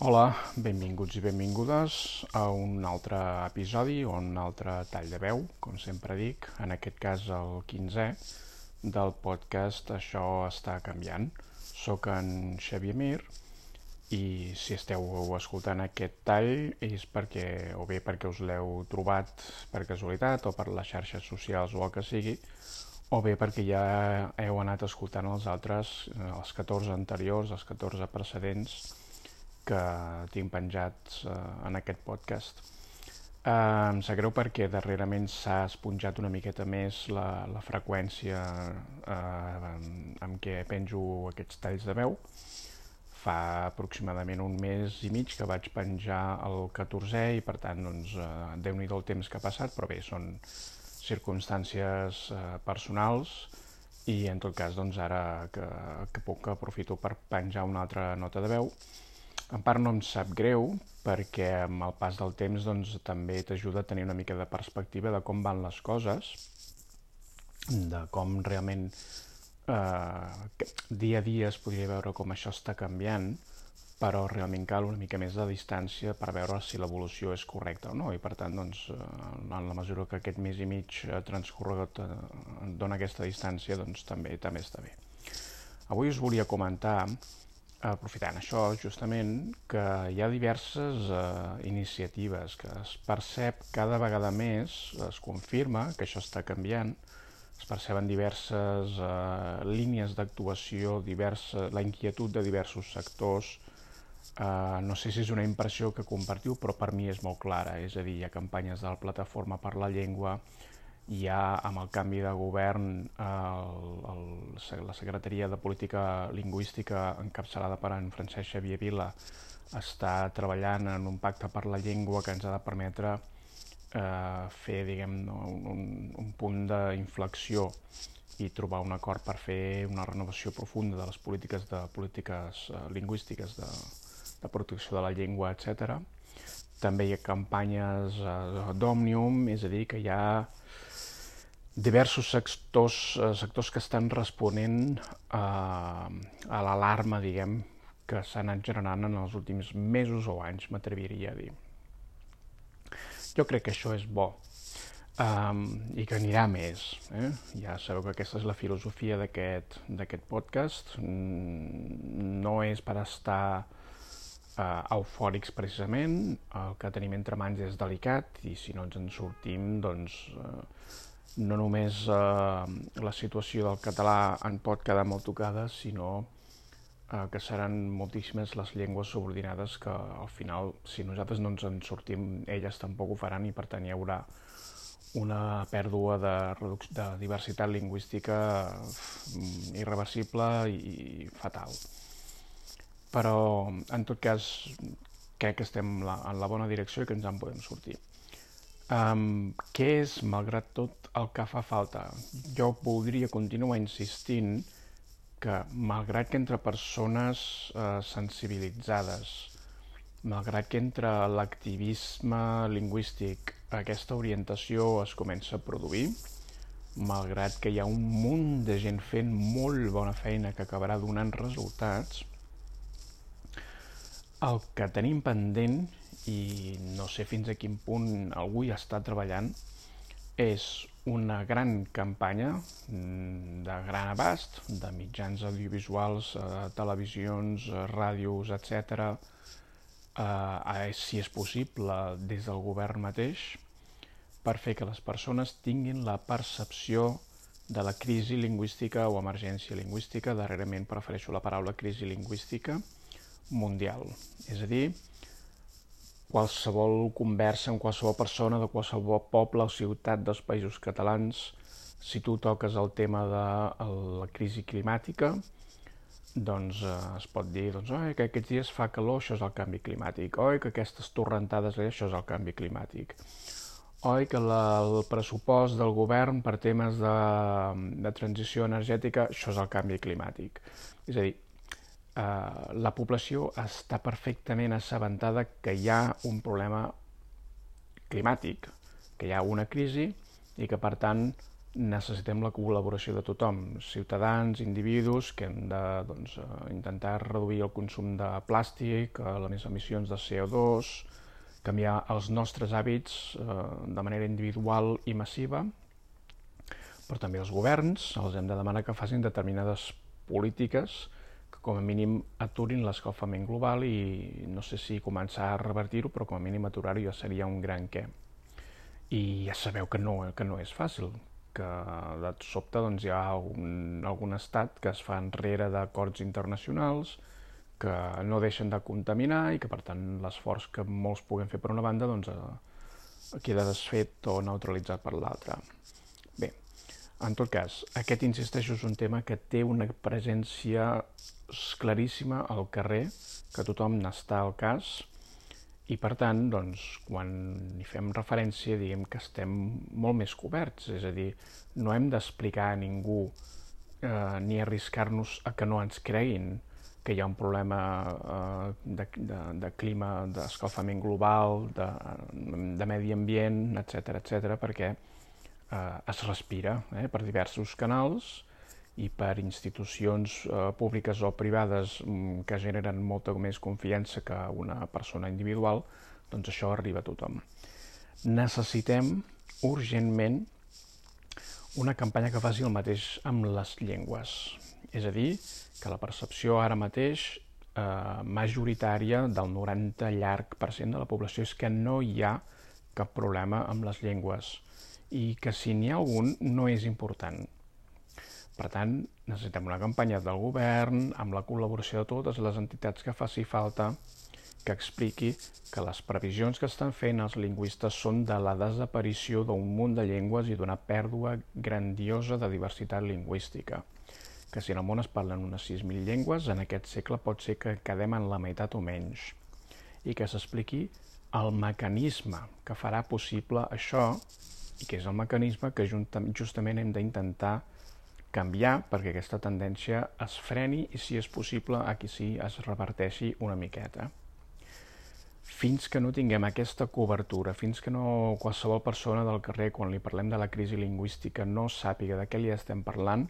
Hola, benvinguts i benvingudes a un altre episodi o un altre tall de veu, com sempre dic, en aquest cas el 15è del podcast Això està canviant. Soc en Xavier Mir i si esteu escoltant aquest tall és perquè, o bé perquè us l'heu trobat per casualitat o per les xarxes socials o el que sigui, o bé perquè ja heu anat escoltant els altres, els 14 anteriors, els 14 precedents, que tinc penjats eh, en aquest podcast. Eh, em sap greu perquè darrerament s'ha esponjat una miqueta més la, la freqüència eh, amb què penjo aquests talls de veu. Fa aproximadament un mes i mig que vaig penjar el 14è i per tant doncs, eh, déu-n'hi-do el temps que ha passat, però bé, són circumstàncies eh, personals i en tot cas doncs, ara que, que puc aprofito per penjar una altra nota de veu en part no em sap greu perquè amb el pas del temps doncs, també t'ajuda a tenir una mica de perspectiva de com van les coses, de com realment eh, dia a dia es podria veure com això està canviant, però realment cal una mica més de distància per veure si l'evolució és correcta o no, i per tant, doncs, eh, en la mesura que aquest mes i mig transcorregut eh, dona aquesta distància, doncs també també està bé. Avui us volia comentar aprofitant això, justament, que hi ha diverses eh, iniciatives que es percep cada vegada més, es confirma que això està canviant, es perceben diverses eh, línies d'actuació, la inquietud de diversos sectors, eh, no sé si és una impressió que compartiu, però per mi és molt clara, és a dir, hi ha campanyes de la Plataforma per la Llengua, ha amb el canvi de govern el, el, la Secretaria de Política Lingüística encapçalada per en Francesc Xavier Vila està treballant en un pacte per la llengua que ens ha de permetre eh, fer diguem, un, un punt d'inflexió i trobar un acord per fer una renovació profunda de les polítiques de polítiques eh, lingüístiques de, de protecció de la llengua, etc. També hi ha campanyes eh, d'Òmnium, és a dir, que hi ha diversos sectors, eh, sectors que estan responent a, a l'alarma, diguem, que s'ha anat generant en els últims mesos o anys, m'atreviria a dir. Jo crec que això és bo um, i que anirà més. Eh? Ja sabeu que aquesta és la filosofia d'aquest podcast. Mm, no és per estar uh, eufòrics precisament, el que tenim entre mans és delicat i si no ens en sortim, doncs... Uh, no només eh, la situació del català en pot quedar molt tocada, sinó eh, que seran moltíssimes les llengües subordinades que al final, si nosaltres no ens en sortim, elles tampoc ho faran i per tant hi haurà una pèrdua de, de diversitat lingüística mm, irreversible i fatal. Però, en tot cas, crec que estem en la bona direcció i que ens en podem sortir. Um, què és, malgrat tot, el que fa falta? Jo voldria continuar insistint que, malgrat que entre persones uh, sensibilitzades, malgrat que entre l'activisme lingüístic aquesta orientació es comença a produir, malgrat que hi ha un munt de gent fent molt bona feina que acabarà donant resultats, el que tenim pendent i no sé fins a quin punt algú hi està treballant, és una gran campanya mm, de gran abast, de mitjans audiovisuals, eh, televisions, eh, ràdios, etc., eh, si és possible, des del govern mateix, per fer que les persones tinguin la percepció de la crisi lingüística o emergència lingüística, darrerament prefereixo la paraula crisi lingüística mundial. És a dir, qualsevol conversa amb qualsevol persona de qualsevol poble o ciutat dels països catalans, si tu toques el tema de la crisi climàtica, doncs eh, es pot dir doncs, oi, que aquests dies fa calor, això és el canvi climàtic, oi, que aquestes torrentades, això és el canvi climàtic, oi, que la, el pressupost del govern per temes de, de transició energètica, això és el canvi climàtic. És a dir, eh, la població està perfectament assabentada que hi ha un problema climàtic, que hi ha una crisi i que per tant necessitem la col·laboració de tothom, ciutadans, individus, que hem de doncs, eh, intentar reduir el consum de plàstic, eh, les emissions de CO2, canviar els nostres hàbits eh, de manera individual i massiva, però també els governs els hem de demanar que facin determinades polítiques que com a mínim aturin l'escalfament global i no sé si començar a revertir-ho, però com a mínim aturar-ho ja seria un gran què. I ja sabeu que no, que no és fàcil, que de sobte doncs, hi ha un, algun estat que es fa enrere d'acords internacionals, que no deixen de contaminar i que per tant l'esforç que molts puguem fer per una banda doncs, eh, queda desfet o neutralitzat per l'altra. En tot cas, aquest, insisteixo, és un tema que té una presència claríssima al carrer, que tothom n'està al cas, i per tant, doncs, quan hi fem referència, diguem que estem molt més coberts, és a dir, no hem d'explicar a ningú eh, ni arriscar-nos a que no ens creguin que hi ha un problema eh, de, de, de clima, d'escalfament global, de, de medi ambient, etc etc, perquè eh, es respira eh, per diversos canals i per institucions eh, públiques o privades mm, que generen molta més confiança que una persona individual, doncs això arriba a tothom. Necessitem urgentment una campanya que faci el mateix amb les llengües. És a dir, que la percepció ara mateix eh, majoritària del 90 llarg per cent de la població és que no hi ha cap problema amb les llengües i que si n'hi ha algun no és important. Per tant, necessitem una campanya del govern amb la col·laboració de totes les entitats que faci falta que expliqui que les previsions que estan fent els lingüistes són de la desaparició d'un munt de llengües i d'una pèrdua grandiosa de diversitat lingüística. Que si en el món es parlen unes 6.000 llengües, en aquest segle pot ser que quedem en la meitat o menys. I que s'expliqui el mecanisme que farà possible això i que és el mecanisme que justament hem d'intentar canviar perquè aquesta tendència es freni i, si és possible, aquí sí es reverteixi una miqueta. Fins que no tinguem aquesta cobertura, fins que no qualsevol persona del carrer, quan li parlem de la crisi lingüística, no sàpiga de què li estem parlant,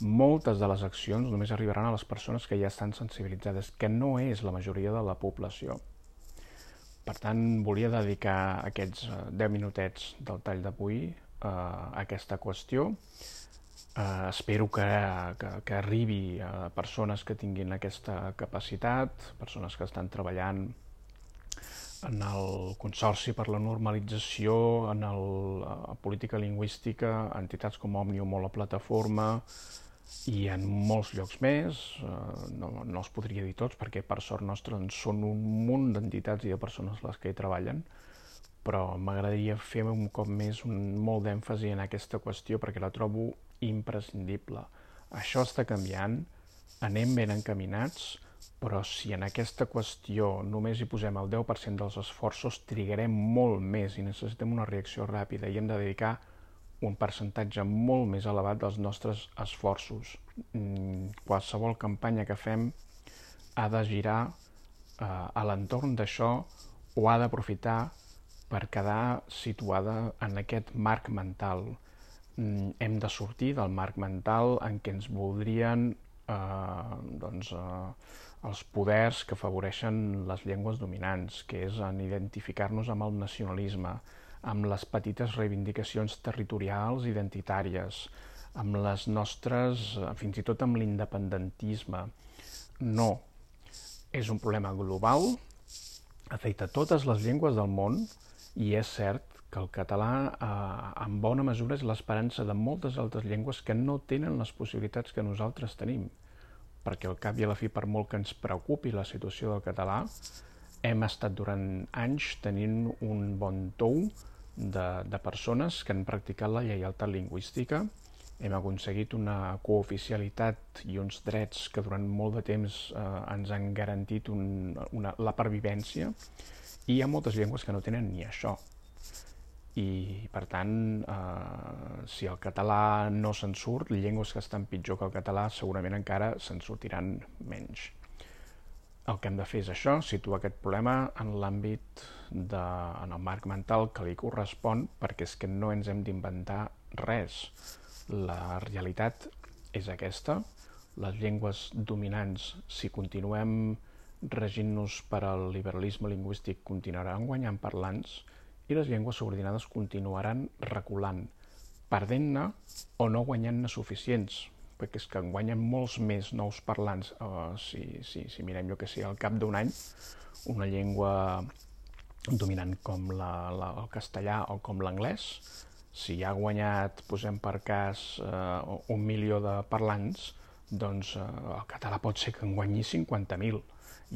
moltes de les accions només arribaran a les persones que ja estan sensibilitzades, que no és la majoria de la població. Per tant, volia dedicar aquests 10 eh, minutets del tall d'avui eh, a aquesta qüestió. Eh, espero que, que, que arribi a persones que tinguin aquesta capacitat, persones que estan treballant en el Consorci per la Normalització, en el, la política lingüística, entitats com Òmnium o la Plataforma, i en molts llocs més, eh, no, no els podria dir tots perquè per sort nostra són un munt d'entitats i de persones les que hi treballen, però m'agradaria fer un cop més un molt d'èmfasi en aquesta qüestió perquè la trobo imprescindible. Això està canviant, anem ben encaminats, però si en aquesta qüestió només hi posem el 10% dels esforços, trigarem molt més i necessitem una reacció ràpida i hem de dedicar un percentatge molt més elevat dels nostres esforços. Mm, qualsevol campanya que fem ha de girar eh, a l'entorn d'això o ha d'aprofitar per quedar situada en aquest marc mental Mm, hem de sortir del marc mental en què ens voldrien eh, doncs, eh, els poders que afavoreixen les llengües dominants, que és en identificar-nos amb el nacionalisme, amb les petites reivindicacions territorials identitàries, amb les nostres, eh, fins i tot amb l'independentisme. No, és un problema global, afecta totes les llengües del món i és cert que el català eh, en bona mesura és l'esperança de moltes altres llengües que no tenen les possibilitats que nosaltres tenim. Perquè al cap i a la fi, per molt que ens preocupi la situació del català, hem estat durant anys tenint un bon tou de, de persones que han practicat la lleialtat lingüística, hem aconseguit una cooficialitat i uns drets que durant molt de temps eh, ens han garantit un, una, la pervivència, i hi ha moltes llengües que no tenen ni això. I per tant eh, si el català no se'n surt, llengües que estan pitjor que el català segurament encara se'n sortiran menys. El que hem de fer és això, situar aquest problema en l'àmbit, en el marc mental que li correspon, perquè és que no ens hem d'inventar res. La realitat és aquesta. Les llengües dominants, si continuem regint-nos per al liberalisme lingüístic, continuaran guanyant parlants i les llengües subordinades continuaran reculant, perdent-ne o no guanyant-ne suficients, perquè és que en guanyen molts més nous parlants, uh, si, si, si mirem jo que sé, al cap d'un any, una llengua dominant com la, la, el castellà o com l'anglès, si ha guanyat, posem per cas, uh, un milió de parlants, doncs uh, el català pot ser que en guanyi 50.000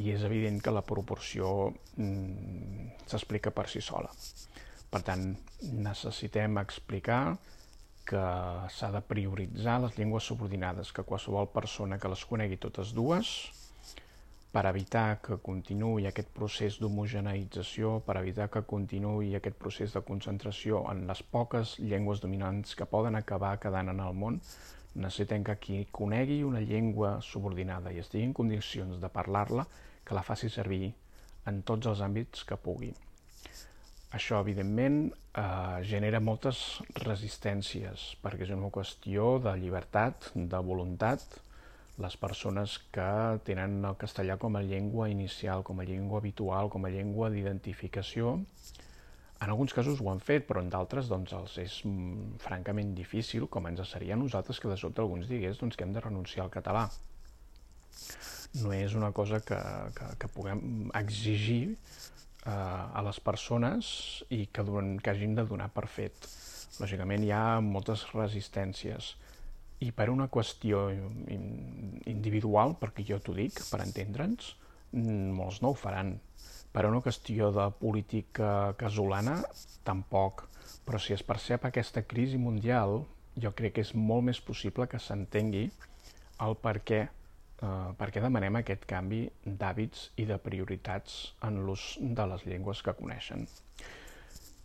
i és evident que la proporció mm, s'explica per si sola. Per tant, necessitem explicar que s'ha de prioritzar les llengües subordinades, que qualsevol persona que les conegui totes dues, per evitar que continuï aquest procés d'homogeneïtzació, per evitar que continuï aquest procés de concentració en les poques llengües dominants que poden acabar quedant en el món, necessitem que qui conegui una llengua subordinada i estigui en condicions de parlar-la, que la faci servir en tots els àmbits que pugui. Això, evidentment, eh, genera moltes resistències, perquè és una qüestió de llibertat, de voluntat. Les persones que tenen el castellà com a llengua inicial, com a llengua habitual, com a llengua d'identificació, en alguns casos ho han fet, però en d'altres doncs, els és mm, francament difícil, com ens seria a nosaltres que de sobte alguns digués doncs, que hem de renunciar al català. No és una cosa que, que, que puguem exigir eh, a les persones i que, duren, que hagin de donar per fet. Lògicament hi ha moltes resistències i per una qüestió individual, perquè jo t'ho dic, per entendre'ns, molts no ho faran. Per una qüestió de política casolana, tampoc. Però si es percep aquesta crisi mundial, jo crec que és molt més possible que s'entengui el per què eh, per què demanem aquest canvi d'hàbits i de prioritats en l'ús de les llengües que coneixen.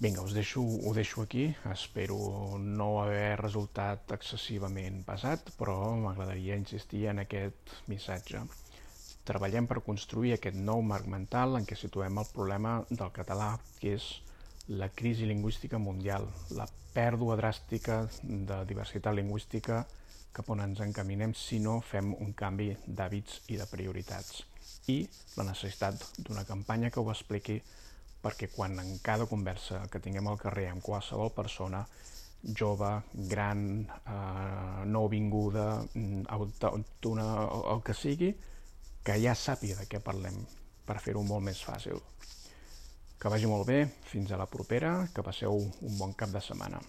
Vinga, us deixo, ho deixo aquí. Espero no haver resultat excessivament pesat, però m'agradaria insistir en aquest missatge. Treballem per construir aquest nou marc mental en què situem el problema del català, que és la crisi lingüística mundial, la pèrdua dràstica de diversitat lingüística cap on ens encaminem si no fem un canvi d'hàbits i de prioritats. I la necessitat d'una campanya que ho expliqui perquè quan en cada conversa que tinguem al carrer amb qualsevol persona, jove, gran, eh, no vinguda, mm, autòctona, el que sigui, que ja sàpiga de què parlem per fer-ho molt més fàcil. Que vagi molt bé, fins a la propera, que passeu un bon cap de setmana.